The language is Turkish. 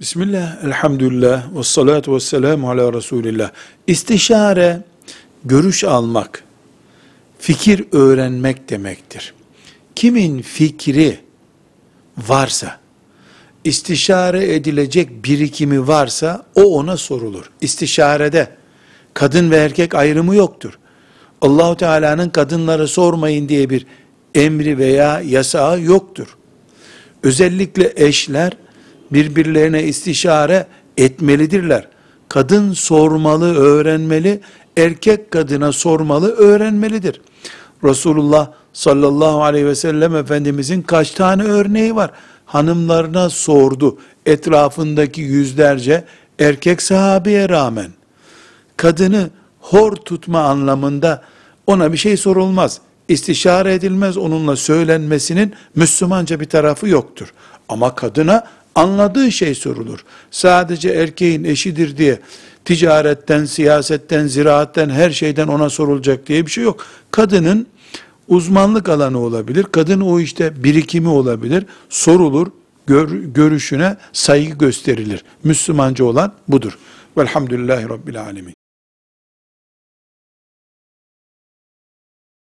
Bismillah, elhamdülillah, ve salatu ve selamu ala Resulillah. İstişare, görüş almak, fikir öğrenmek demektir. Kimin fikri varsa, istişare edilecek birikimi varsa, o ona sorulur. İstişarede, kadın ve erkek ayrımı yoktur. Allahu Teala'nın kadınlara sormayın diye bir emri veya yasağı yoktur. Özellikle eşler, birbirlerine istişare etmelidirler. Kadın sormalı, öğrenmeli, erkek kadına sormalı, öğrenmelidir. Resulullah sallallahu aleyhi ve sellem Efendimizin kaç tane örneği var? Hanımlarına sordu etrafındaki yüzlerce erkek sahabeye rağmen. Kadını hor tutma anlamında ona bir şey sorulmaz. İstişare edilmez onunla söylenmesinin Müslümanca bir tarafı yoktur. Ama kadına anladığı şey sorulur. Sadece erkeğin eşidir diye ticaretten, siyasetten, ziraatten her şeyden ona sorulacak diye bir şey yok. Kadının uzmanlık alanı olabilir. Kadın o işte birikimi olabilir. Sorulur, gör, görüşüne saygı gösterilir. Müslümanca olan budur. Velhamdülillahi Rabbil Alemin.